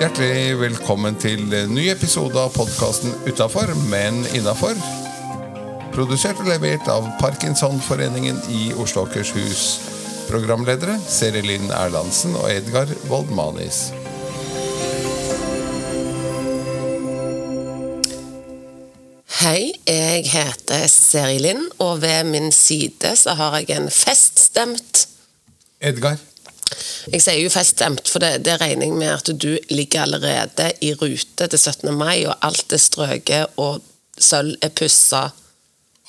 Hjertelig velkommen til ny episode av podkasten Utafor, men innafor. Produsert og levert av Parkinsonforeningen i Oslo og Akershus. Programledere Seri Linn Erlandsen og Edgar Woldmanis. Hei, jeg heter Seri Linn, og ved min side så har jeg en feststemt Edgar. Jeg sier jo feststemt, for det, det regner jeg med at du ligger allerede i rute til 17. mai, og alt er strøket, og sølv er pussa.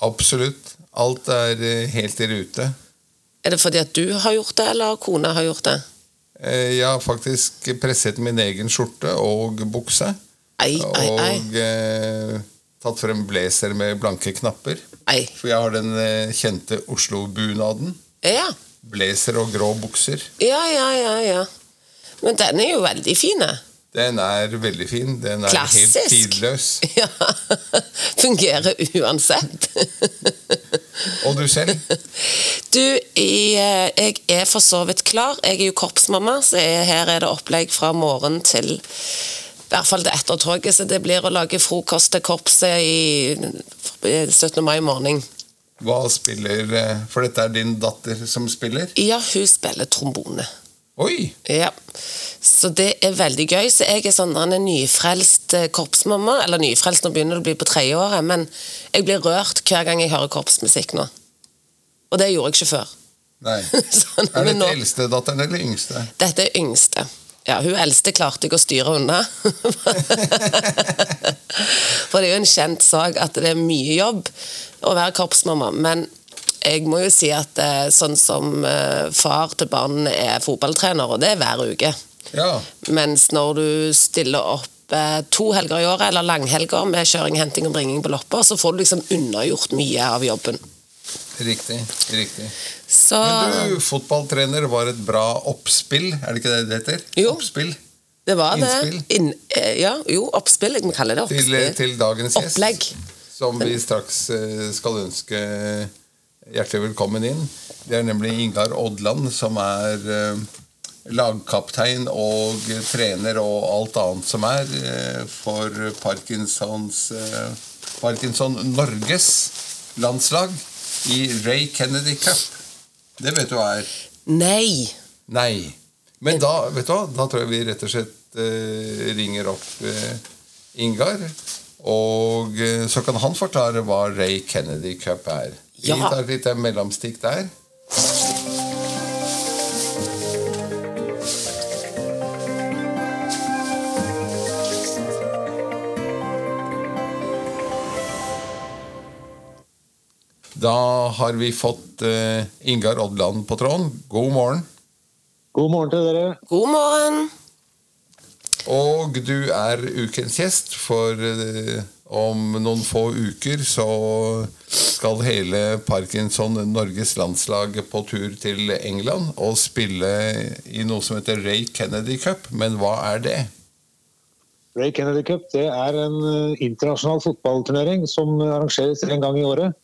Absolutt. Alt er eh, helt i rute. Er det fordi at du har gjort det, eller kona har gjort det? Eh, Jeg har faktisk presset min egen skjorte og bukse. Ei, ei, ei. Og eh, tatt frem blazer med blanke knapper. For jeg har den eh, kjente Oslo-bunaden. Ja. Blazer og grå bukser. ja, ja, ja, ja. Men den er jo veldig fin. Den er veldig fin. Den er Klassisk. helt tidløs. Ja. Fungerer uansett. Og du selv? Du, eh, jeg er for så vidt klar. Jeg er jo korpsmamma, så jeg, her er det opplegg fra morgen til i hvert fall det etter toget, så det blir å lage frokost til korpset i i 17. mai morgen. Hva spiller eh, For dette er din datter som spiller? Ja, hun spiller trombone. Oi! Ja. Så det er veldig gøy. Så jeg er sånn en nyfrelst eh, korpsmamma. Eller nyfrelst, nå begynner det å bli på tredjeåret, men jeg blir rørt hver gang jeg hører korpsmusikk nå. Og det gjorde jeg ikke før. Nei. Sånn, Er dette nå- eldstedatteren eller yngste? Dette er yngste. Ja, hun eldste klarte jeg å styre unna. For det er jo en kjent sak at det er mye jobb å være korpsmamma. Men jeg må jo si at eh, sånn som eh, far til barn er fotballtrener, og det er hver uke. Ja. Mens når du stiller opp eh, to helger i året, eller langhelger med kjøring, henting og bringing på lopper, så får du liksom unnagjort mye av jobben. Riktig. riktig. Så Men du, fotballtrener var et bra oppspill, er det ikke det det heter? Jo. Oppspill det var det. innspill. Eh, ja, jo, oppspill. Vi kaller kalle det til, oppspill. til dagens gjest. Opplegg. Som vi straks eh, skal ønske hjertelig velkommen inn. Det er nemlig Ingar Odland, som er eh, lagkaptein og trener og alt annet som er eh, for Parkinsons Parkinson Norges landslag i Ray Kennedy Cup. Det vet du hva er. Nei. Nei. Men da vet du hva, da tror jeg vi rett og slett ringer opp Ingar. Og eh, så kan han forklare hva Ray Kennedy Cup er. Vi Ja. tar et lite mellomstikk der. Da har vi fått eh, Ingar Odland på tråden. God morgen. God morgen til dere. God morgen. Og du er ukens gjest, for eh, om noen få uker så skal hele Parkinson Norges landslag på tur til England og spille i noe som heter Ray Kennedy Cup. Men hva er det? Ray Kennedy Cup det er en eh, internasjonal fotballturnering som arrangeres en gang i året.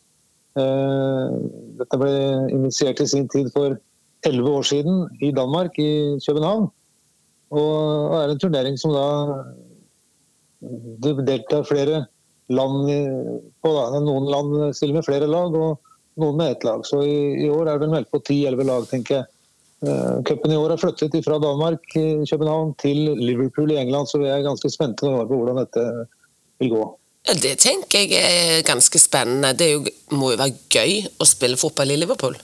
Eh, Dette ble initiert i sin tid for elleve år siden i Danmark, i København. Og er en turnering som da det deltar flere land på. Da. Noen land stiller med flere lag, og noen med ett lag. Så i, i år er det vel meldt på ti-elleve lag, tenker jeg. Eh, Cupen i år er flyttet fra Danmark i København til Liverpool i England, så vi er ganske spente på hvordan dette vil gå. Ja, Det tenker jeg er ganske spennende. Det er jo, må jo være gøy å spille fotball i Liverpool.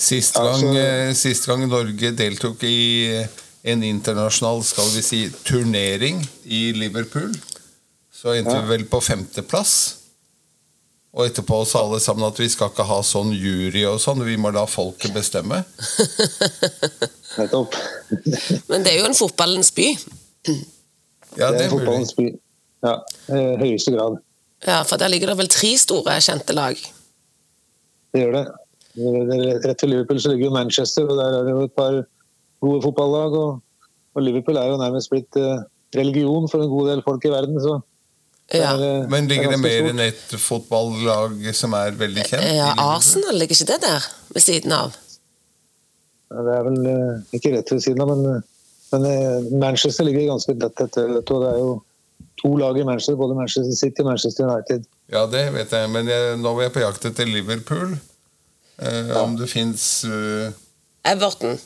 Sist gang, altså, sist gang Norge deltok i eh, en internasjonal skal vi si, turnering i Liverpool, så endte Ja. vi vel på femteplass. Og etterpå sa alle sammen at vi skal ikke ha sånn jury og sånn, vi må la folket bestemme. Nettopp. Men det er jo en fotballens by. Ja, Det det er er mulig. fotballens by. Ja, i høyeste grad. Ja, For der ligger det vel tre store kjente lag. Det gjør det. Det er Rett ved Liverpool så ligger jo Manchester, og der er det jo et par gode fotballag. Og, og Liverpool er jo nærmest blitt eh, religion for en god del folk i verden. så Ja, er, Men ligger det mer enn et fotballag som er veldig kjent? ja Arsenal, ligger ikke det der ved siden av? Det er vel eh, ikke rett ved siden av, men, men eh, Manchester ligger ganske tett etter. og Det er jo to lag i Manchester, både Manchester City og Manchester United. Ja, det vet jeg, men jeg, nå er jeg på jakt etter Liverpool. Eh, Om det fins Everton,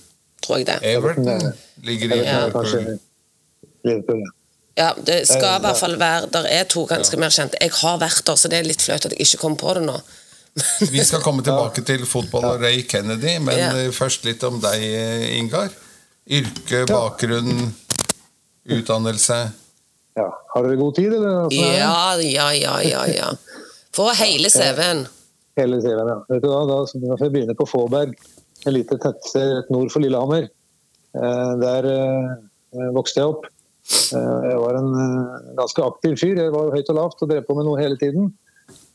tror jeg det. Everton ligger i Ja. Liverpool. Liverpool. ja. Ja, det skal Eh, i hvert fall være Der er to ganske mer kjente. Jeg har vært der, så det er litt flaut at jeg ikke kom på det nå. Vi skal komme tilbake til fotball og Ray Kennedy, men Ja. eh, først litt om deg, eh, Ingar. Yrke, bakgrunn, utdannelse. Ja. Har dere god tid, eller? er? Ja, ja, ja, ja. ja. Få hele CV-en. Hele serien, ja. Vet du hva, da, da får jeg begynne på Fåberg, et lite tettsted rett nord for Lillehammer. Eh, der eh, vokste jeg opp. Eh, jeg var en eh, ganske aktiv fyr. Jeg var høyt og lavt og drev på med noe hele tiden.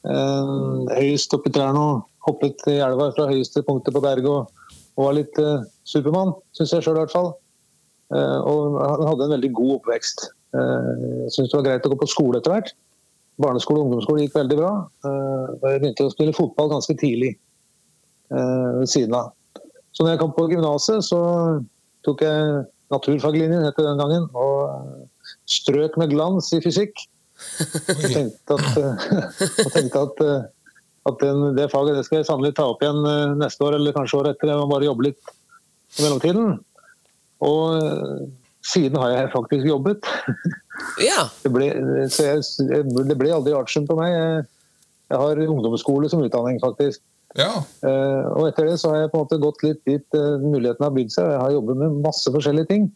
Eh, høyest oppi trærne og hoppet i elva fra høyeste punktet på berget og, var litt eh, supermann, syns jeg sjøl i hvert fall. Eh, og han hadde en veldig god oppvekst. Eh, jeg syns det var greit å gå på skole etter hvert. Barneskole og ungdomsskole gikk veldig bra. Eh, jeg begynte å spille fotball ganske tidlig eh, ved siden av. Så når jeg kom på gymnaset, så tok jeg naturfaglinjen, etter den gangen, og eh, strøk med glans i fysikk. Og tenkte at, eh, og tenkte at, eh, at den, det faget det skal jeg sannelig ta opp igjen eh, neste år, eller kanskje året etter. Jeg må bare jobbe litt i mellomtiden. Og eh, siden har jeg faktisk jobbet. Ja. Det ble, så jeg, det ble aldri artium på meg. Jeg, jeg har ungdomsskole som utdanning, faktisk. Ja. Eh, og etter det så har jeg på en måte gått litt dit eh, mulighetene har bydd seg. Jeg har jobbet med masse forskjellige ting.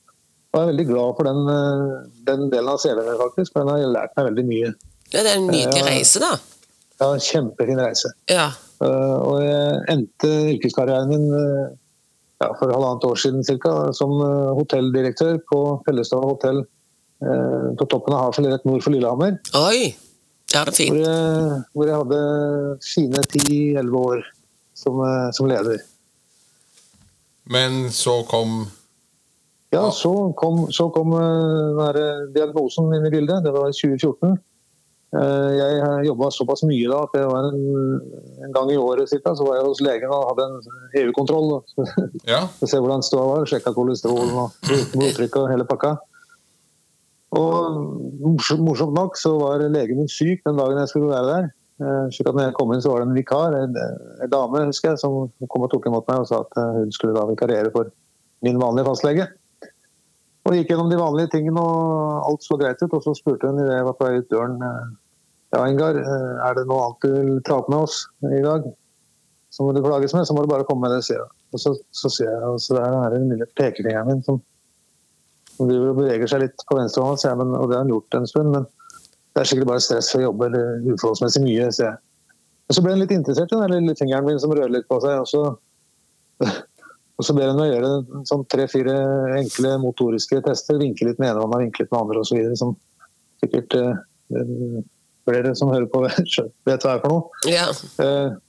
Og jeg er veldig glad for den, eh, den delen av CV-en, min, faktisk. For den har lært meg veldig mye. Det er en nydelig Ja. reise, da. Ja, en kjempefin reise. Ja. Eh, og jeg endte yrkeskarrieren min ja, for halvannet år siden cirka, som hotelldirektør på Fellestad hotell eh, på toppen av Hafjell rett nord for Lillehammer. Oi. Ja, det er Hvor jeg, hvor jeg hadde fine 10-11 år som, eh, som leder. Men så kom Ja, så kom, så kom eh, diagnosen inn i bildet. Det var i 2014. Eh, Jeg jobba såpass mye da at det var en, en gang i året cirka, så var jeg hos legen og hadde en EU-kontroll. Ja. Se hvordan ståa var. Sjekka kolesterolen og blodtrykket og hele pakka. Og morsomt, nok så var legen min syk den dagen jeg skulle være der. Slik at når jeg kom inn, så var det en vikar, en, en dame husker jeg, som kom og tok imot meg og sa at eh, hun skulle da vikarere for min vanlige fastlege. Og gikk gjennom de vanlige tingene, og alt så greit ut. Og så spurte hun idet jeg var på vei ut døren eh, Ja, Ingar, eh, er det noe annet du vil ta opp med oss i dag? Som du plages med, så må du bare komme med det, sier hun. Og så, så sier jeg og så der er den lille pekefingeren min som, som driver og beveger seg litt på venstre hånd, sier jeg, og det har han gjort en stund. Men det er sikkert bare stress for å jobbe eller uforholdsmessig mye, sier jeg. Og så ble han litt interessert i den lille fingeren min som rører litt på seg. Og så, og så ber han meg gjøre sånn tre-fire enkle motoriske tester. Vinke litt med ene hånda, vinke litt med andre osv. Som sikkert uh, flere som hører på vet hva er for noe. Ja. Uh,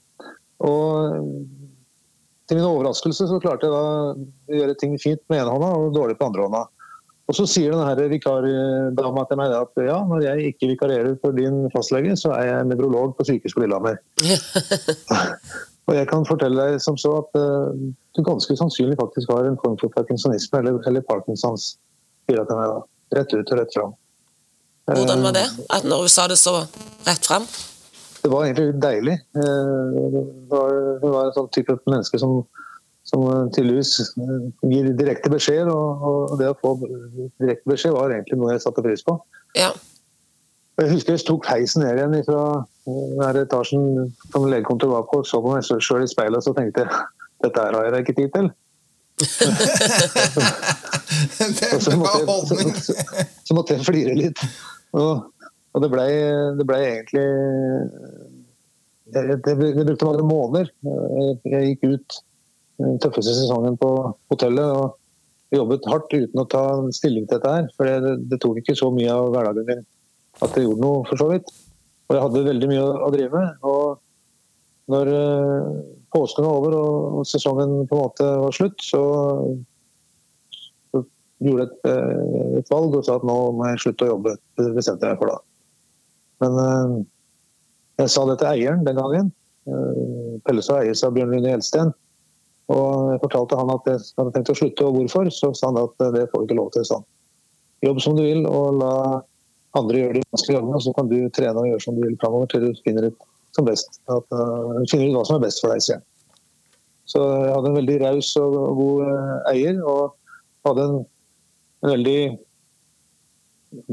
og til min overraskelse så klarte jeg da å gjøre ting fint med ene hånda og dårlig på andre hånda. Og så sier denne vikardama til meg at ja, når jeg ikke vikarierer for din fastlege, så er jeg nevrolog på sykehuset på Lillehammer. Og jeg kan fortelle deg som så at uh, du ganske sannsynlig faktisk har en form for parkinsonisme eller, eller Parkinsons, sier til meg da. Rett ut og rett fram. Hvordan var det? Eh. At når hun sa det så rett fram? det var egentlig litt deilig. Hun var, var en sånn type menneske som, som tydeligvis eh, gir direkte beskjed, og, det å få direkte beskjed var egentlig noe jeg satte pris på. Ja. Jeg husker jeg tok heisen ned igjen fra den etasjen som legekontoret var på, så på meg sjøl i speilet og så tenkte jeg dette her har jeg da ikke tid til. Det så måtte jeg, så, så måtte jeg flire litt. Og, og det blei ble egentlig jeg, jeg, jeg brukte mange måneder. Jeg, jeg gikk ut den tøffeste sesongen på hotellet og jobbet hardt uten å ta stilling til dette her. For det, det tok ikke så mye av hverdagen min at det gjorde noe, for så vidt. Og jeg hadde veldig mye å, drive med. Og når eh, påsken var over og, sesongen på en måte var slutt, så gjorde et, eh, et valg og sa at nå må jeg slutte å jobbe. Det bestemte jeg for da. Men eh, jeg sa det til eieren den gangen. Pellestad eies av Bjørn Rune Gjelsten. Og jeg fortalte han at jeg hadde tenkt å slutte, og hvorfor, så sa han at det får du ikke lov til. sånn. Jobb som du vil, og la andre gjøre de vanskelige jobbene, så kan du trene og gjøre som du vil framover til du finner ut, som best, at, uh, finner ut hva som er best for deg. sier. Så jeg hadde en veldig raus og god uh, eier, og hadde en, en, veldig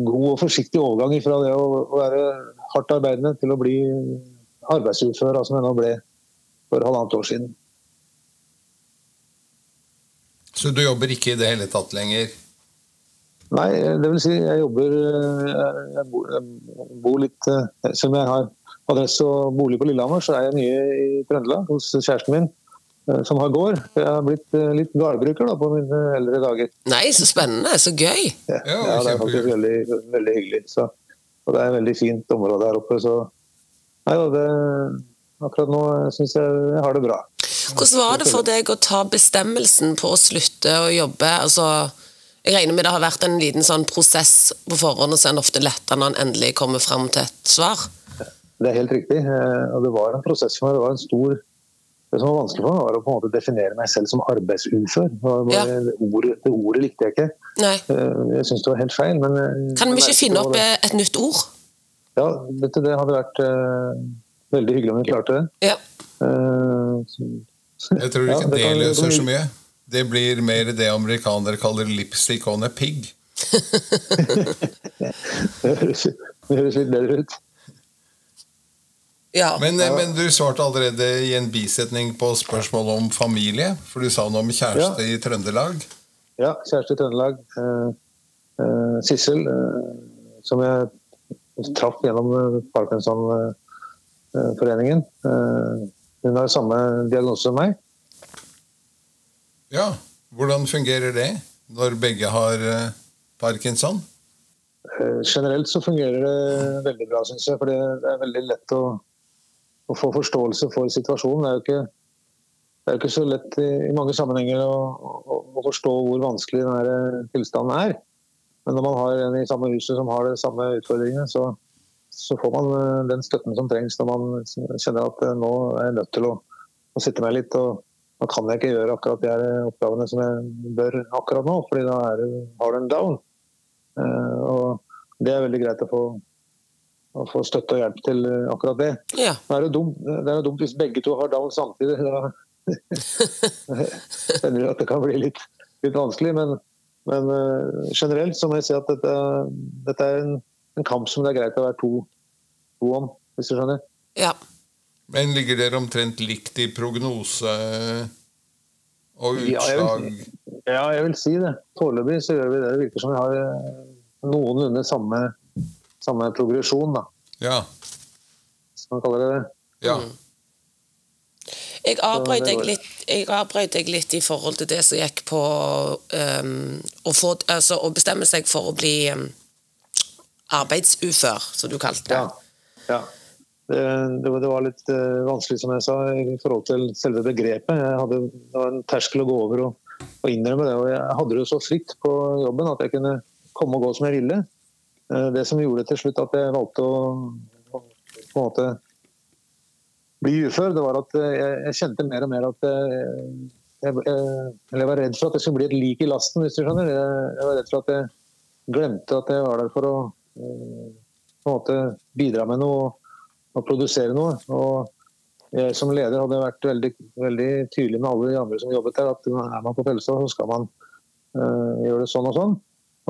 god og forsiktig overgang fra det å være hardt arbeidende til å bli arbeidsufør, som jeg nå ble for halvannet år siden. Så du jobber ikke i det hele tatt lenger? Nei, det vil si jeg jobber Jeg bor, jeg bor litt Selv om jeg har adresse og bolig på Lillehammer, så er jeg mye i Trøndelag hos kjæresten min. Som har gård. Jeg har blitt litt gårdbruker da, på mine eldre dager. Nei, så spennende. Så gøy. Ja, ja det er faktisk veldig, veldig hyggelig. Så, og det er et veldig fint område her oppe. Så nei, det, akkurat nå syns jeg jeg har det bra. Hvordan var det for deg å ta bestemmelsen på å slutte å jobbe? Altså, jeg regner med det har vært en liten sånn prosess på forhånd, og så er det ofte lettere når en endelig kommer fram til et svar? Det er helt riktig. Og det var en prosess for meg. Det var en stor det som var vanskelig for meg, var å på en måte definere meg selv som arbeidsufør. Ja. Det, ordet, det, ordet, likte jeg ikke. Nei. Jeg syns det var helt feil. Men kan vi ikke finne opp et nytt ord? Ja, dette, det hadde vært veldig hyggelig om vi klarte det. Ja. Uh, jeg tror ikke ja, det, det løser så mye. Det blir mer det amerikanere kaller 'lipstick on a pig'. det, høres, det høres litt bedre ut. Ja. Men, men, du svarte allerede i en bisetning på spørsmålet om familie. For du sa noe om kjæreste ja. i Trøndelag. Ja, kjæreste i Trøndelag. Uh, uh, Sissel, uh, som jeg traff gjennom Parkinson-foreningen. hun har samme diagnose som meg. Ja, Hvordan fungerer det når begge har parkinson? Generelt så fungerer det veldig bra, syns jeg. For det er veldig lett å å få forståelse for situasjonen. Det er jo ikke, er ikke så lett i, i mange sammenhenger å, å, å, forstå hvor vanskelig denne eh, tilstanden er. Men når man har en i samme huset som har de samme utfordringene, så, så, får man eh, den støtten som trengs når man kjenner at eh, nå er jeg nødt til å, å sitte meg litt. og nå kan jeg ikke gjøre akkurat de oppgavene som jeg bør akkurat nå, fordi da er, har du en down. og Det er veldig greit å få, å få støtte og hjelp til eh, akkurat det. Ja. Det, er jo dumt, det er dumt hvis begge to har down samtidig. Da hender det at det kan bli litt, litt vanskelig. Men, men generelt så må jeg si at dette, dette er en, en, kamp som det er greit å være to, to om, hvis du skjønner. Ja. Men ligger dere omtrent likt i prognose og utslag? Ja, jeg vil, ja, jeg vil si det. Foreløpig så gjør vi det. Det virker som vi har eh, noenlunde samme samme progresjon, da. Ja. Skal man kaller det det. Ja. Mm. Jeg avbrøt deg, litt, jeg avbrøt deg litt i forhold til det som gikk på um, å, få, altså, å, bestemme seg for å bli um, arbeidsufør, som du kalte det. Ja. ja. Det, det, var litt uh, vanskelig, som jeg sa, i forhold til selve begrepet. Jeg hadde, det var en terskel å gå over og, og innrømme det. og Jeg hadde det så fritt på jobben at jeg kunne komme og gå som jeg ville. Eh, det som gjorde til slutt at jeg valgte å på en måte bli ufør, det var at jeg, jeg kjente mer og mer at jeg, jeg, jeg, var redd for at jeg skulle bli et lik i lasten, hvis du skjønner. Jeg, var redd for at jeg glemte at jeg var der for å eh, på en måte bidra med noe og produsere noe. Og jeg som leder hadde vært veldig, veldig tydelig med alle de andre som jobbet der, at er man på Fellestad, så skal man uh, gjøre det sånn og sånn.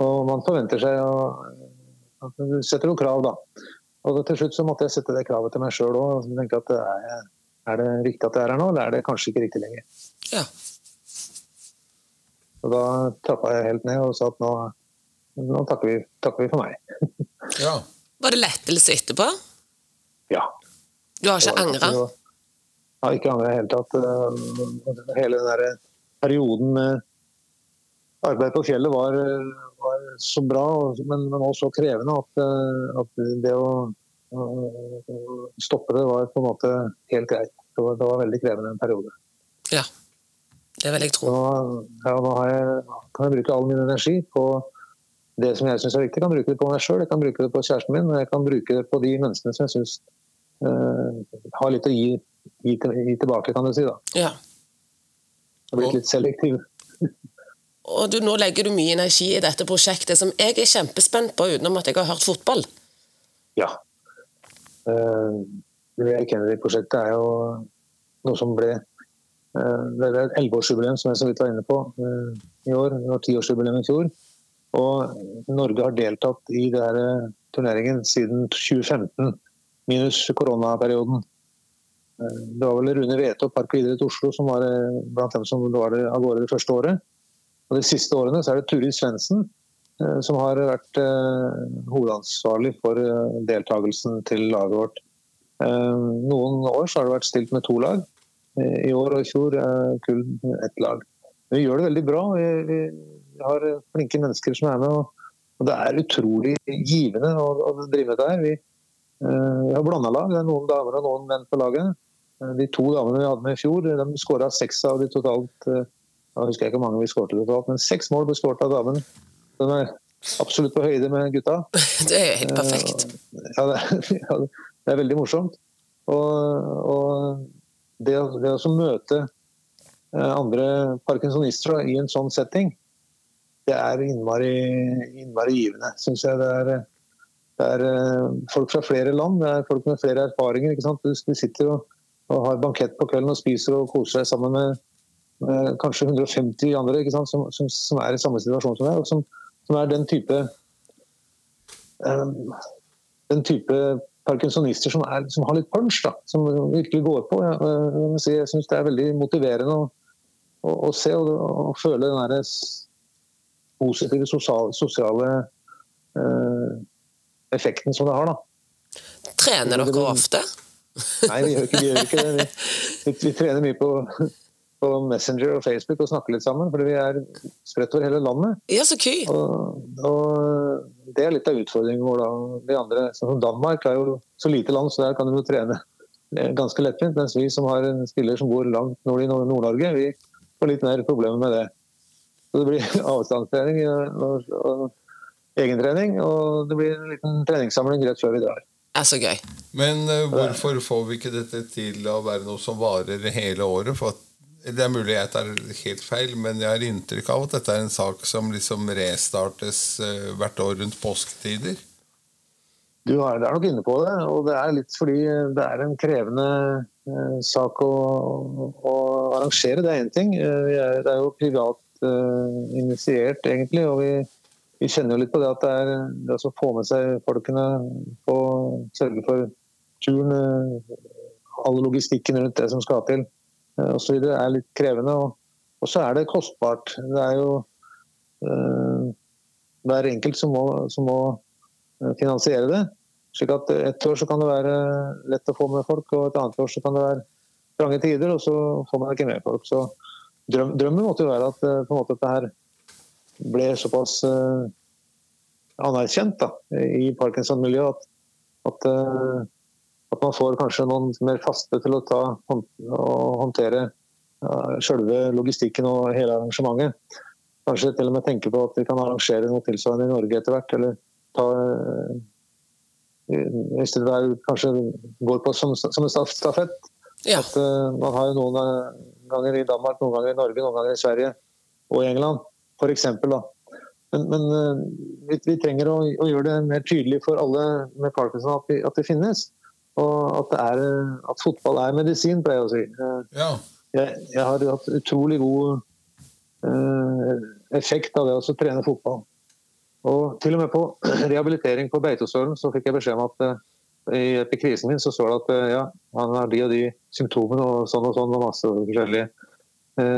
Og man forventer seg å du setter jo krav, da. Og til slutt så måtte jeg sette det kravet til meg sjøl òg. Og tenke at er, er det riktig at jeg er her nå, eller er det kanskje ikke riktig lenger? Ja. Og da trappa jeg helt ned og sa at nå, nå takker, vi, takker, vi, for meg. ja. Var det lettelse etterpå? Ja. Du har ikke angra? Jeg har ikke angra i det hele tatt. Hele den der perioden med arbeid på fjellet var, var så bra, men, men også krevende at, eh, at det å, å, stoppe det var på en måte helt greit. Det var, det var veldig krevende en periode. Ja, det vil jeg tro. Nå, ja, nå jeg, kan jeg bruke all min energi på det som jeg syns er viktig. Jeg kan bruke det på meg sjøl, jeg kan bruke det på kjæresten min, og jeg kan bruke det på de menneskene som jeg syns uh, har litt å gi, gi, gi, tilbake, kan du si. da. Ja. har blitt litt selektiv. Og du, nå legger du mye energi i dette prosjektet, som jeg er kjempespent på, utenom at jeg har hørt fotball. Ja. Uh, Kennedy-prosjektet er jo noe som ble uh, Det er et elleveårsjubileum, som jeg så vidt var inne på, uh, i år. Det var tiårsjubileum i fjor. Og Norge har deltatt i denne turneringen siden 2015, minus koronaperioden. Det var vel Rune Wete og Park idrett Oslo som var blant dem som var det av gårde det første året. Og De siste årene så er det Turid Svendsen eh, som har vært eh, hovedansvarlig for eh, deltakelsen til laget vårt. Noen år så har det vært stilt med to lag. I år og i fjor kun ett lag. Vi gjør det veldig bra. Vi, vi, har flinke mennesker som er med. Og, og det er utrolig givende å, å drive med dette. her. Vi, vi har blanda lag. Det er noen damer og noen menn på laget. De to damene vi hadde med i fjor, de skåra seks av de totalt jeg husker ikke hvor mange vi skåret totalt, men seks mål ble skåret av damen. Den er absolutt på høyde med gutta. Det er helt perfekt. Eh, ja, det, ja, det er veldig morsomt. Og, og det, det, å møte eh, andre parkinsonister i en sånn setting, det er innmari, innmari givende, syns jeg. Det er, det er, eh, folk fra flere land, det er folk med flere erfaringer. ikke sant? Du, sitter og, og har bankett på kvelden og spiser og koser deg sammen med med kanskje 150 andre som, som, som, er i samme situasjon som deg, og som, som er den type um, den type parkinsonister som, er, som, har litt punch, da, som virkelig går på. Jeg, jeg, jeg syns det er veldig motiverende å, å, å se og, og, føle den der positive sosiale, sosiale eh, effekten som det har. Da. Trener dere ofte? Nei, vi gjør ikke, vi gjør ikke det. Vi, vi, trener mye på på Messenger og Facebook og snakker litt sammen. Fordi vi er spredt over hele landet. Ja, så kul. Og, og det er litt av utfordringen vår. da. De andre, som Danmark er jo så lite land, så der kan du jo trene ganske lettvint. Mens vi som har en spiller som bor langt nord i Nord-Norge, vi får litt mer problemer med det. Så det blir avstandstrening og, og, og egentrening, og det blir en liten treningssamling rett før vi drar. Er så gøy. Men uh, hvorfor får vi ikke dette til å være noe som varer hele året? For at det er mulig jeg tar helt feil, men jeg har inntrykk av at dette er en sak som liksom restartes uh, hvert år rundt påsketider. Du er, er, nok inne på det, og det er litt fordi det er en krevende uh, sak å, å, arrangere. Det er én ting. Er, det er jo privat initiert, egentlig. og vi, vi, kjenner jo litt på det at det er det å få med seg folkene på sørge for turen, alle logistikken rundt det som skal til. Eh, osv. er litt krevende. Og, og, så er det kostbart. Det er jo uh, hver enkelt som må, som må, eh, finansiere det. slik at Et år så kan det være lett å få med folk, og et annet år så kan det være trange tider, og så får man ikke med folk. Så drøm, Drømmen måtte jo være at på en måte dette her ble såpass uh, anerkjent da, i Parkinson-miljøet at, at uh, at man får kanskje noen mer faste til å ta og håndtere selve logistikken og hele arrangementet. Kanskje til og med tenke på at vi kan arrangere noe tilsvarende i Norge etter hvert. Eller ta eh, Hvis det der kanskje går på som, som en stafett. Ja. At uh, Man har jo noen ganger i Danmark, noen ganger i Norge, noen ganger i Sverige og i England f.eks. Men, men uh, vi, vi, trenger å, å, gjøre det mer tydelig for alle med Parkinson at, vi, at det finnes. Og at, er, at, fotball er medisin, pleier jeg å si. Ja. Jeg, jeg, har hatt utrolig god uh, effekt av det å trene fotball. Og til og med på rehabilitering på Beitostølen så fikk jeg beskjed om at uh, i epikrisen min så står det at uh, ja, han har de og de symptomene og sånn og sånn og masse forskjellige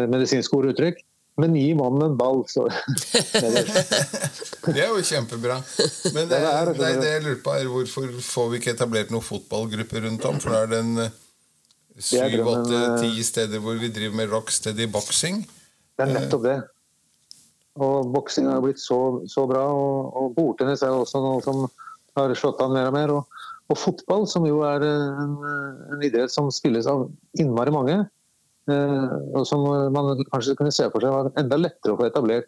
medisinske ord og uttrykk. Men gi mannen en ball, så Det er jo kjempebra. Men det, er, det, det jeg lurer på er hvorfor får vi ikke etablert noen fotballgrupper rundt om? For da er det en eh, syv, åtte, eh, ti steder hvor vi driver med rocksteady boksing. Det er nettopp det. Og boksing har blitt så, så bra. Og, og bordtennis er også noe som har slått an mer og mer. Og, og fotball, som jo er en, en idrett som spilles av innmari mange, Eh, og som man kanskje kunne se for seg var enda lettere å få etablert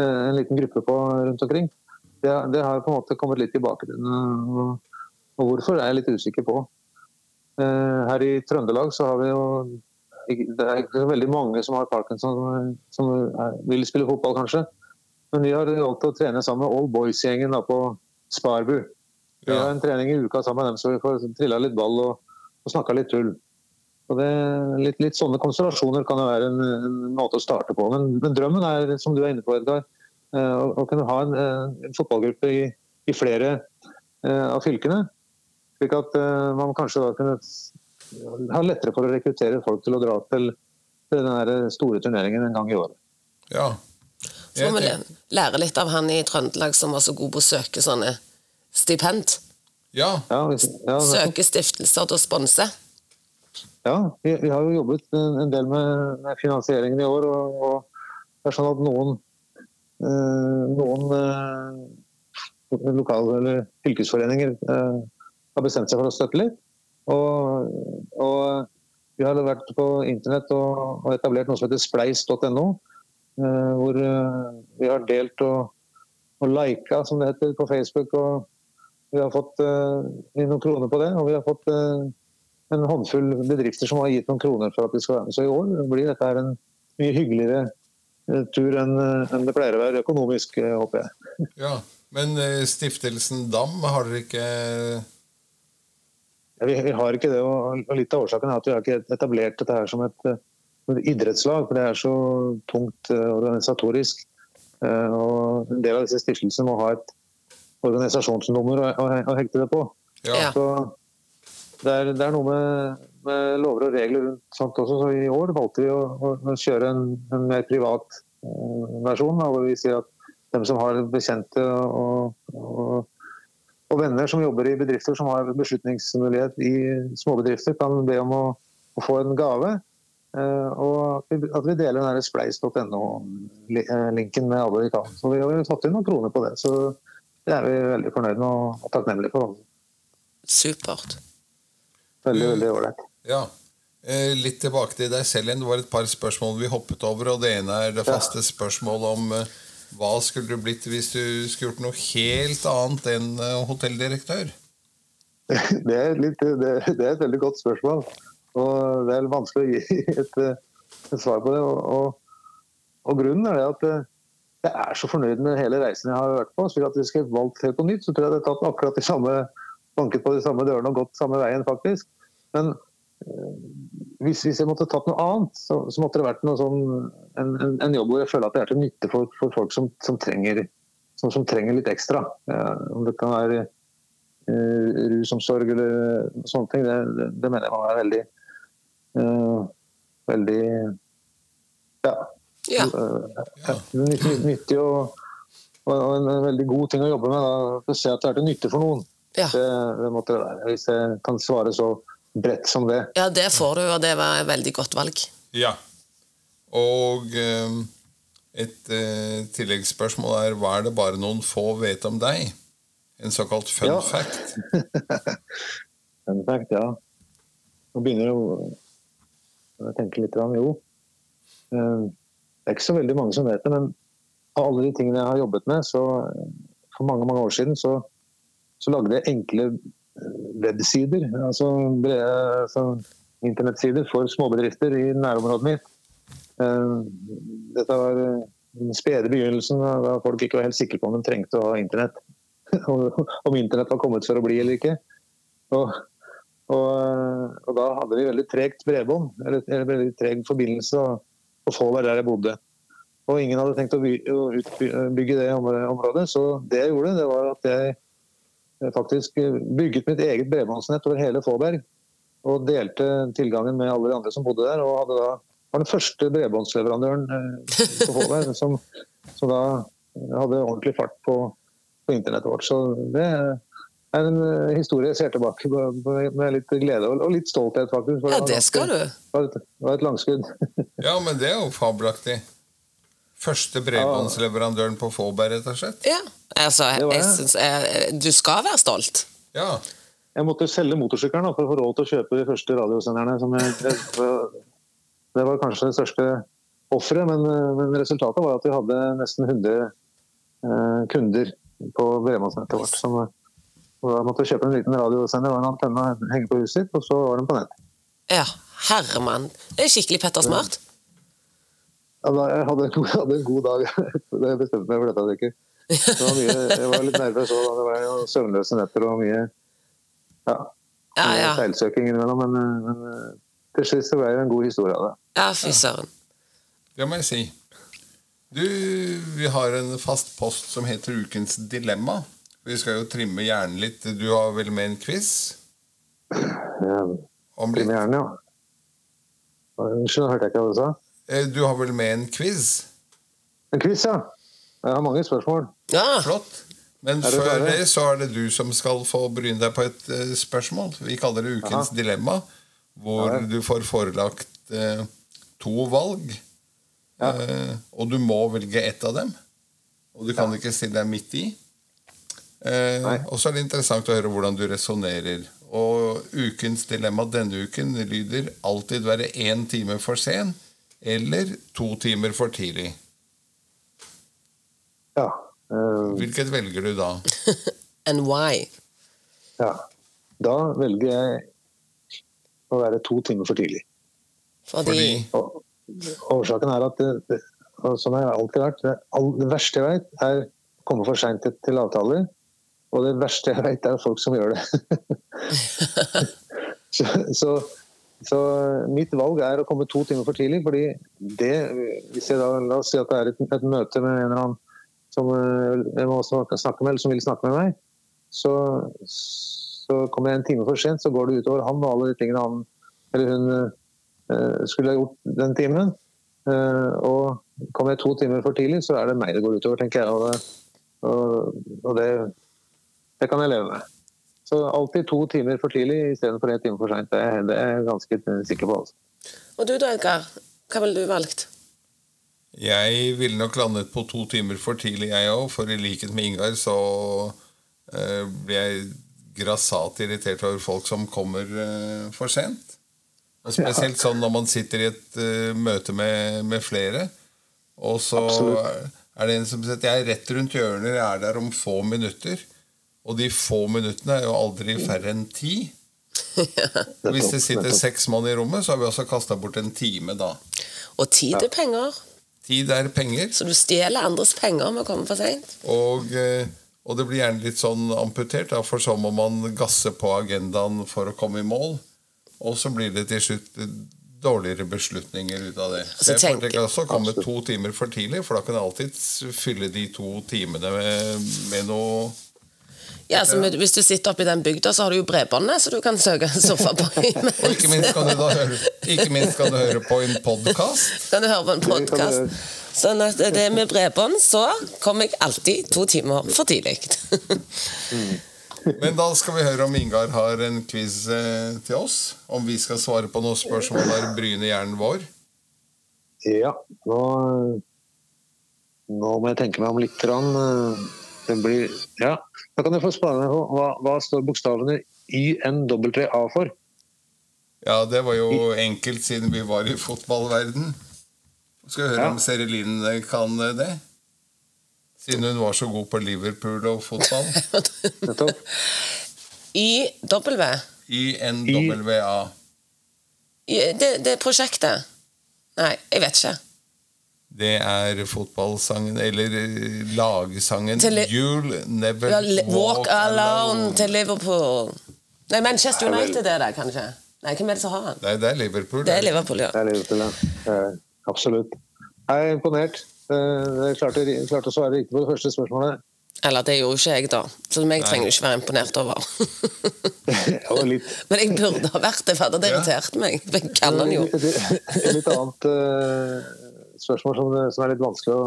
eh, en liten gruppe på rundt omkring. Det, det har på en måte kommet litt til og, og hvorfor er jeg litt usikker på. Eh, her i Trøndelag så har vi jo det er ikke så veldig mange som har parkinson som er, vil spille fotball, kanskje. Men vi har valgt å trene sammen med All Boys-gjengen på Sparbu. Vi har en trening i uka sammen med dem, så vi får trilla litt ball og, og snakka litt tull. Og det, litt, litt sånne konstellasjoner kan jo være en, en måte å starte på. Men, men drømmen er, som du er inne på, Edgar, eh, å, å kunne ha en, eh, en fotballgruppe i, i flere eh, av fylkene. Slik at eh, man kanskje da kunne ha lettere for å rekruttere folk til å dra til, til den store turneringen en gang i året. Ja. Så må vi lære litt av han i Trøndelag som var så god på å søke sånne stipend. ja. Søke stiftelser til å sponse. Ja, vi, vi har jo jobbet en del med, med finansieringen i år. Og, og det er sånn at noen, eh, noen eh, lokale eller fylkesforeninger eh, har bestemt seg for å støtte litt. Og, og vi har vært på internett og, og etablert noe som heter spleis.no. eh, hvor eh, vi har delt og, og lika, som det heter, på Facebook. og vi har fått uh, noen kroner på det, og vi har fått uh, en håndfull bedrifter som har gitt noen kroner for at vi skal være med. Så i år blir dette en mye hyggeligere eh, tur enn en det pleier å være økonomisk, håper jeg. ja. Men stiftelsen DAM, har dere ikke Ja, vi, vi har ikke det, og litt av årsaken er at vi har ikke etablert dette her som et, et idrettslag, for det er så tungt organisatorisk. Og en del av disse stiftelsene må ha et organisasjonsnummer å, å, å hekte det på. Ja. Så det er, det er noe med, med lover og regler rundt sånt også. Så i år valgte vi å, å, kjøre en, en mer privat eh, versjon, da, hvor vi sier at dem som har bekjente og, og, og venner som jobber i bedrifter som har beslutningsmulighet i småbedrifter, kan be om å, å få en gave. Eh, og at vi, deler den spleis.no-linken med alle vi kan. Så vi har tatt inn noen kroner på det. Så det er vi veldig fornøyd med og, takknemlige for. Supert. Veldig, veldig ålreit. Ja. Eh, Litt tilbake til deg selv igjen. Det var et par spørsmål vi hoppet over. og Det ene er det faste spørsmålet om eh, hva skulle du blitt hvis du skulle gjort noe helt annet enn eh, hotelldirektør? Det er, litt, det, det er et veldig godt spørsmål. Og det er vanskelig å gi et, et svar på det. Og, og, og grunnen er det at jeg er så fornøyd med hele reisen jeg har vært på. Så at jeg skulle valgt helt på nytt, så tror jeg jeg hadde tatt akkurat de samme banket på de samme dørene og gått samme veien, faktisk. Men eh, hvis, hvis jeg måtte tatt noe annet, så, så måtte det vært sånn, en, en, en jobb hvor jeg føler at det er til nytte for, for folk som, som, trenger, som, som trenger litt ekstra. Ja, om det kan være eh, rusomsorg eller sånne ting, det, det, det mener jeg må være veldig eh, veldig ja, Ja. eh, nyttig, og, og en, en veldig god ting å jobbe med. Da, se at det er til nytte for noen. Ja. Det, det måtte det være. Hvis jeg kan svare så bredt som det. ja, det får du, og det var et veldig godt valg. Ja. Og eh, et eh, tilleggsspørsmål er hva er det bare noen få vet om deg? En såkalt fun Ja. fact. Fun fact, ja. Nå begynner det å Jeg tenker litt om, jo. Det er ikke så veldig mange som vet det, men av alle de tingene jeg har jobbet med, så for mange mange år siden så, så lagde jeg enkle eh, websider, altså brede altså, internettsider for småbedrifter i nærområdet mitt. Eh, Dette var eh, den spede begynnelsen da folk ikke var helt sikre på om de trengte å ha internett. Om internett var kommet for å bli eller ikke. Og, og, og da hadde vi veldig tregt bredbånd, eller, eller veldig treg forbindelse, og, og Fåberg, der jeg bodde. Og ingen hadde tenkt å, bygge det området, så det jeg gjorde, det var at jeg faktisk bygget mitt eget bredbåndsnett over hele Fåberg. Og delte tilgangen med alle de andre som bodde der. Og hadde da, var den første bredbåndsleverandøren eh, på Fåberg som, som da hadde ordentlig fart på, på internettet vårt. Så det er en eh, historie jeg ser tilbake på med litt glede og, litt stolthet, faktisk. for Ja, det skal du. Det var et, langskudd. Ja, men det er jo fabelaktig. Første bredbåndsleverandøren på Fåberg, rett og slett. Ja. Altså, jeg, jeg synes jeg, du skal være stolt. Ja. Jeg måtte selge motorsykkelen for å få råd til å kjøpe de første radiosenderne. Som jeg, det, det var kanskje det største offeret, men, men resultatet var at vi hadde nesten 100 eh, kunder på bredbåndsnettet vårt. Som, og da måtte jeg kjøpe en liten radiosender og en antenne og henge på huset sitt, og så var den på nett. Ja, Herremann. Det er skikkelig Petter Smart. Ja, da, jeg hadde en, god, hadde en god dag Det jeg bestemte meg for dette. Ikke. Det var mye, jeg var litt nervøs òg. Det var jo søvnløse netter og mye ja, Ja, ja. feilsøking innimellom. Men, men eh, til slutt så ble det en god historie av det. Ja, fy søren. Det må jeg si. Du, vi har en fast post som heter Ukens dilemma. Vi skal jo trimme hjernen litt. Du har vel med en quiz? Om litt. Trimme hjernen, ja. Unnskyld, hørte jeg ikke hva du sa. Eh, Du har vel med en quiz? En quiz, ja. Jeg har mange spørsmål. Ja. Flott. Men før det så er det du som skal få bryne deg på et uh, spørsmål. Vi kaller det Ukens Aha. dilemma, hvor Ja. du får forelagt uh, to valg. Ja. Uh, og du må velge ett av dem. Og du kan ikke stille deg midt i. Eh, og så er det interessant å høre hvordan du resonnerer. Og ukens dilemma denne uken lyder alltid være én time for sen eller to timer for tidlig. Ja. eh, Hvilket velger du da? And why? ja. Da velger jeg å være to timer for tidlig. Fordi, Og årsaken er at det, det, og sånn har jeg alltid vært. Det, all, det verste jeg vet, er å komme for seint til, til avtaler. Og det verste jeg vet, er folk som gjør det. så, så, så mitt valg er å komme to timer for tidlig, fordi det hvis jeg da, La oss si at det er et, et møte med en eller annen som eh, jeg må snakke snakke med, eller som vil snakke med meg, så, så kommer jeg en time for sent, så går det utover han og alle de tingene han eller hun eh, skulle ha gjort den timen. Eh, og kommer jeg to timer for tidlig, så er det meg det går utover, tenker jeg. Og det, og, og det, det kan jeg leve med. Så alltid to timer for tidlig istedenfor én time for seint. Det, det er jeg ganske sikker på. Altså. og du da, Edgar? Hva ville du valgt? Jeg ville nok landet på to timer for tidlig, jeg òg. For i likhet med Ingar så uh, blir jeg grassat irritert over folk som kommer uh, for sent. Og spesielt sånn når man sitter i et uh, møte med, med flere, og så Absolutt. er det en som sier at jeg er rett rundt hjørnet, jeg er der om få minutter. Og de få minuttene er jo aldri færre enn ti. Hvis det sitter seks mann i rommet, så har vi også kasta bort en time da. Og tid er penger, Tid er penger. så du stjeler andres penger med å komme for seint. Og, eh, og det blir gjerne litt sånn amputert, da, for så må man gasse på agendaen for å komme i mål. Og så blir det til slutt dårligere beslutninger ut av det. så Så jeg tenker- foretrekker også å komme to timer for tidlig, for da kan jeg alltid fylle de to timene med, med noe Ja, så med, Hvis du sitter oppe i den bygda, så har du jo bredbåndet, så du kan søke surfe på Og ikke minst kan du da høre, ikke minst kan du høre på en podkast. kan du høre på en podkast. Sånn at det med bredbånd, så kommer jeg alltid to timer for tidlig. Men da skal vi høre om Ingar har en quiz eh, til oss. Om vi skal svare på noen spørsmål der bryner hjernen vår. Ja, nå, nå må jeg tenke meg om litt. grann. Det blir, ja. Da kan jeg få spørre meg på hva, hva står bokstavene YNWA for? Ja, det var jo enkelt siden vi var i fotballverden. Skal vi høre Ja. om Serilin kan det? Siden hun var så god på Liverpool og fotball. YW. YNWA. Det, det er prosjektet. Nei, jeg vet ikke. Det er fotballsangen, eller eh, lagsangen Til You'll Never Walk, Walk Alone til Liverpool. Nei, Manchester United er det, kanskje. Nei, hvem er det som har den? Nei, det er Liverpool. Det er Liverpool, ja. Det er Liverpool, ja. Eh, absolutt. Jeg er imponert. Eh, Jeg klarte, jeg klarte å svare riktig på det første spørsmålet. Eller det gjorde ikke jeg, da. Så meg trenger du ikke være imponert over. Men jeg burde ha vært det, for det hadde Ja. irritert meg. Men kan han jo. Litt annet eh, spørsmål som, som er litt vanskelig å,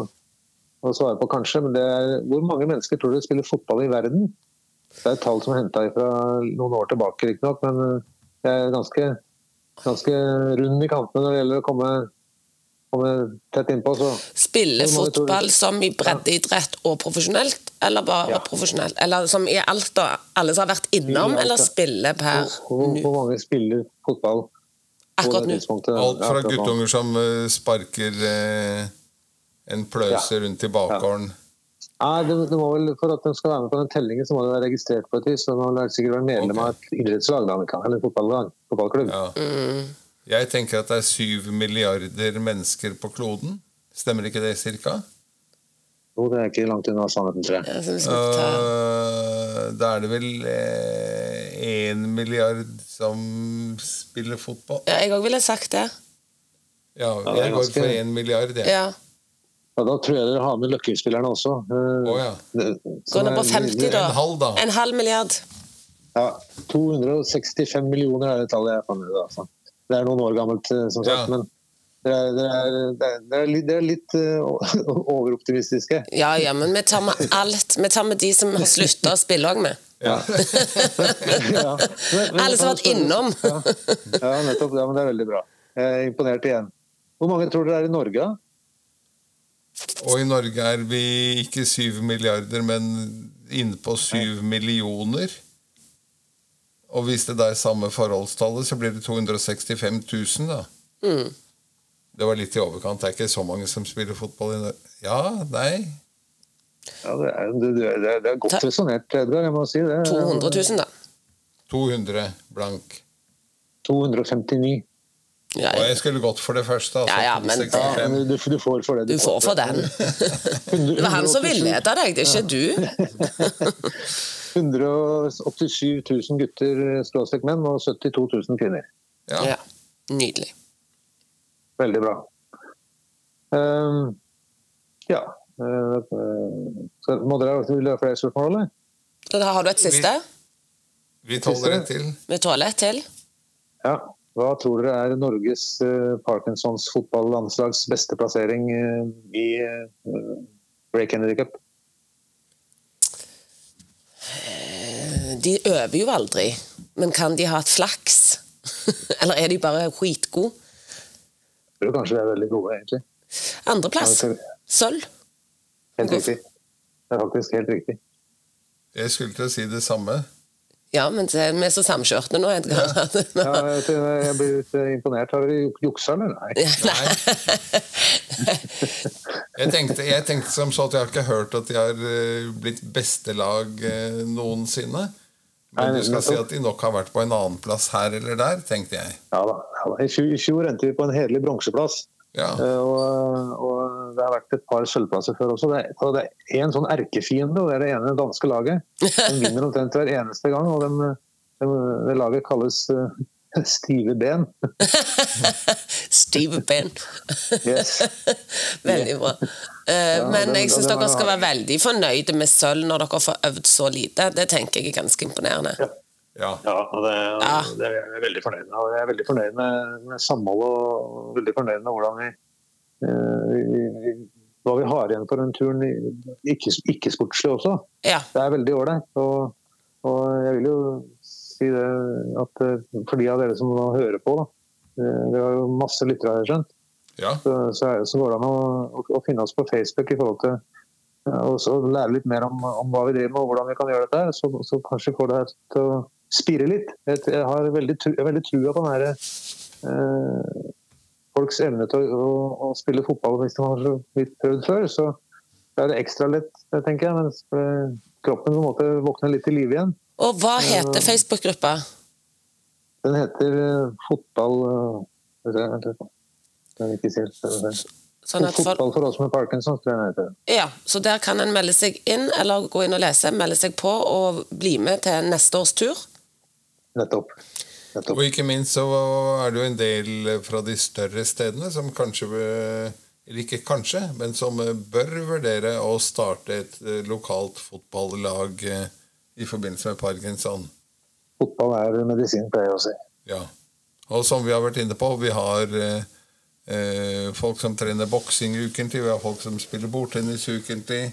å svare på, kanskje. Men det er hvor mange mennesker tror du spiller fotball i verden? Det er et tall som er henta fra noen år tilbake, riktignok, men det jeg er ganske, ganske rund i kantene når det gjelder å komme, komme tett innpå. Så Spille fotball som i breddeidrett og profesjonelt, eller bare Ja. profesjonelt? Eller som i alt, da? Alle som har vært innom, eller spille per hvor, hvor mange spiller fotball Akkurat nå? Alt fra guttunger som eh, sparker eh, en pløse rundt i bakgården. Nei, det, det må vel, For at de skal være med på den tellingen, så må de være registrert på et vis. Så de må sikkert være medlem av et idrettslag, eller fotballag, fotballklubb. Ja. Mm. Jeg tenker at det er syv milliarder mennesker på kloden. Stemmer ikke det cirka? Jo, det er ikke langt unna sannheten, tror jeg. Ja, Øh, da er det vel én milliard som spiller fotball? Ja, jeg òg ville sagt det. Ja, det jeg går for én milliard, jeg. Ja. Ja, da tror jeg dere har med Løkkespillerne også. Uh, oh, ja. det- går det ned på er- 50, da. En halv, da. En halv milliard. Ja, 265 millioner er det tallet jeg fant ut. Altså. Det er noen år gammelt, eh, som sagt. Ja. Men dere er, er, er, er litt, litt eh, overoptimistiske. Ja, ja, men vi tar med alt. Vi tar med de som har slutta å spille òg med. Ja. Ja. Men- Alle som har vært innom. Ja, ja nettopp. Ja, men det er veldig bra. Jeg er imponert igjen. Hvor mange tror dere er i Norge? da? Og i Norge er vi ikke syv milliarder, men inne på syv millioner. Og hvis det da er samme forholdstallet, så blir det 265 000, da. Mm. Det var litt i overkant. Det er ikke så mange som spiller fotball i Norge. Ja, nei. Ja, det, er, det, det, er, det er godt Ta- resonnert, Edgar. Jeg må si det. 200 000, da. 200 blank. 259. Ja, Og jeg skulle gått for det første. Altså, Ja, ja, men Ja, men du, du får for det. du får for den. Det var han som villeda deg, det er ikke du. 187 000 gutter skråstrek menn og 72 000 kvinner. Ja. Ja, Nydelig. Veldig bra. Ehm, ja uh, Må dere vil ha flere spørsmål, eller? Har du et siste? Vi tåler et til. Vi tåler et til. Ja. Hva tror dere er Norges uh, Parkinsons fotballandslags beste plassering uh, i uh, Ray Kennedy Cup? De øver jo aldri, men kan de ha et flaks? Eller er de bare skitgode? Tror kanskje de er veldig gode, egentlig. Andreplass. Sølv. Helt riktig. Det er faktisk helt riktig. Jeg skulle til å si det samme. Ja, men vi er så samkjørte nå, Edgar. Ja, jeg, jeg blir litt eh, imponert. Har dere juksa, eller? Nei. Nei. Jeg tenkte, jeg tenkte som så at jeg har ikke hørt at de har eh, blitt beste lag eh, noensinne. Men du skal si at de nok har vært på en annen plass her eller der, tenkte jeg. Ja da. Ja. I, fjor, endte vi på en hederlig bronseplass. Ja. Eh, Og, og det har vært et par sølvplasser før også. Det er, og det er en sånn erkefiende, og det er det ene danske laget. Den vinner omtrent hver eneste gang, og det laget kalles eh, Stive ben. Stive Ben. Yes. veldig bra. Eh, men den- jeg syns dere er- skal være veldig fornøyde med sølv når dere får øvd så lite. Det tenker jeg er ganske imponerende. ja. Ja, og det, Ja. det er jeg veldig fornøyd med. Jeg er veldig fornøyd med, med samholdet og veldig fornøyd med hvordan vi, eh, vi, vi hva vi har igjen på den turen, i- ikke, også. Ja. Det er veldig ålreit. Og, og jeg vil jo si det at eh, for de av dere som hører på, da, det dere jo masse lyttere, har jeg skjønt, ja. så, så, er, så går det an å, å, å finne oss på Facebook i forhold til ja, og så lære litt mer om, om hva vi driver med og hvordan vi kan gjøre dette. Så, så kanskje får det her til å spire litt. Jeg, har veldig, veldig trua på den her, eh, folks evne til å, å, å spille fotball hvis de har så vidt prøvd før. Så er det ekstra lett, tenker jeg. Mens eh, kroppen på en måte våkner litt til live igjen. Og hva heter Facebook-gruppa? Den heter eh, fotball eh. Sånn folk, Fotball for oss med Parkinson, tror jeg den heter. ja, så der kan en melde seg inn, eller gå inn og lese, melde seg på og bli med til neste års tur. Nettopp. Nettopp. Og ikke minst så er det jo en del fra de større stedene som kanskje eh, Eller ikke kanskje, men som eh, bør vurdere å starte et eh, lokalt fotballag i forbindelse med parkinson. Fotball er medisin, pleier jeg å si. Ja. Og som vi har vært inne på, vi har eh, folk som trener boksing ukentlig, vi har folk som spiller bordtennis ukentlig,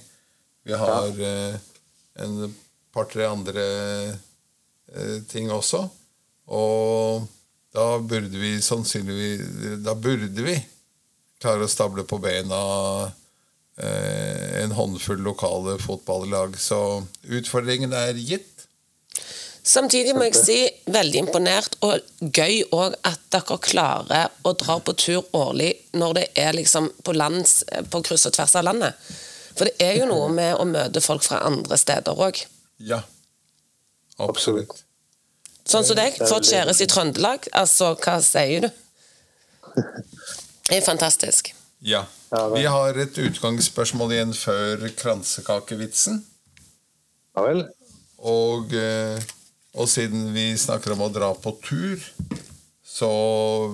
vi har eh, en par-tre andre ting også. Og da burde vi sannsynligvis Da burde vi klare å stable på beina eh, en håndfull lokale fotballag. Så utfordringen er gitt. Samtidig må jeg si veldig imponert og gøy òg at dere klarer å dra på tur årlig når det er liksom på, lands, på kryss og tvers av landet. For det er jo noe med å møte folk fra andre steder òg. Ja. Absolutt. Sånn som deg, fått kjæreste i Trøndelag. Altså, hva sier du? Det er fantastisk. Ja. Ja, Vi har et utgangsspørsmål igjen før kransekakevitsen. Ja vel. Og, eh, og siden vi snakker om å dra på tur, så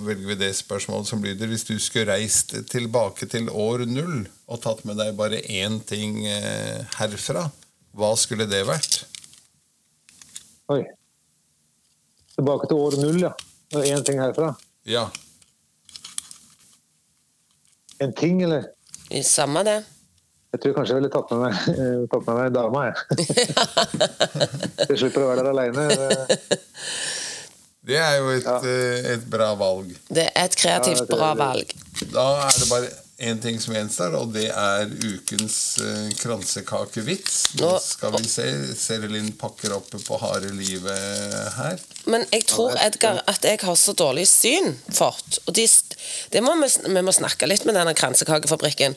velger vi det spørsmålet som lyder Hvis du skulle reist tilbake til år null og tatt med deg bare én ting eh, herfra, hva skulle det vært? Oi. Tilbake til år null, ja. Én ting herfra. Ja. En ting, eller? Samme det. Jeg tror kanskje jeg ville tatt med meg, eh, tatt med meg dama, jeg. jeg slipper å være der aleine. Det er jo et, ja. et bra valg. Det er et kreativt Ja, det- bra valg. Da er det bare én ting som gjenstår, og det er ukens uh, kransekakevits. Nå Nå- skal vi se. Serelin pakker opp på harde livet her. Men jeg tror, Edgar, at jeg har så dårlig syn fort. Og de, det må vi, vi må snakke litt med denne kransekakefabrikken.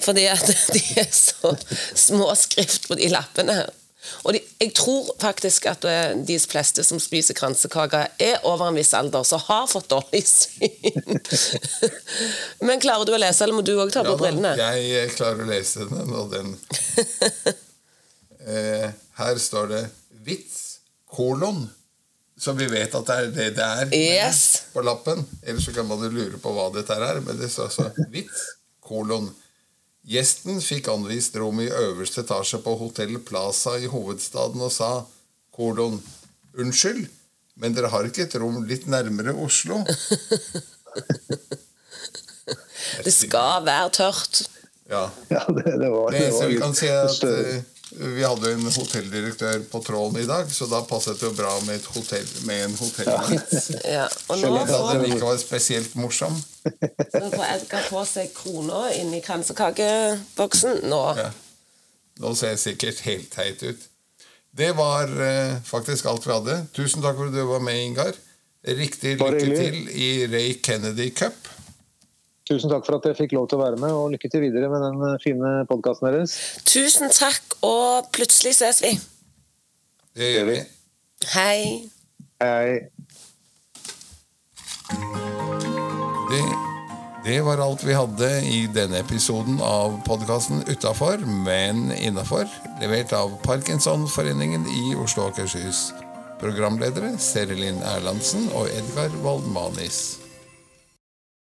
Fordi at de er så små skrift på de lappene her. Og de, jeg tror faktisk at eh, de fleste som spiser kransekaker, er over en viss alder, så har fått dårlig syn. Men klarer du å lese, eller må du òg ta på Ja brillene? jeg klarer å lese den, og den eh, Her står det 'vits', kolon. Så vi vet at det er det det er Yes. på lappen. Ellers så kan man jo lure på hva dette er, men det står altså 'vits', kolon. Gjesten fikk anvist rom i øverste etasje på Hotell Plaza i hovedstaden og sa kolon Unnskyld, men dere har ikke et rom litt nærmere Oslo? Det skal være tørt. Ja. Ja, det, det var, Det det så var vi kan si at vi hadde en hotelldirektør på tråden i dag, så da passet det jo bra med, et hotell, med en hotellvits. Ja. Og nå Skjønner. Da den ikke var spesielt morsom. nå får Edgar på seg krona inn i kransekakeboksen. Nå. Ja. Nå ser jeg sikkert helt teit ut. Det var eh, faktisk alt vi hadde. Tusen takk for at du var med, Ingar. Riktig lykke til i Ray Kennedy Cup. Tusen takk for at jeg fikk lov til å være med, og lykke til videre med den eh, fine podkasten deres. Tusen takk, og plutselig ses vi. Det gjør vi. Hei. Hei. Det, det var alt vi hadde i denne episoden av podkasten Utafor, men innafor. Levert av Parkinsonforeningen i Oslo og Akershus. Programledere Serelin Erlandsen og Edgar Waldmanis.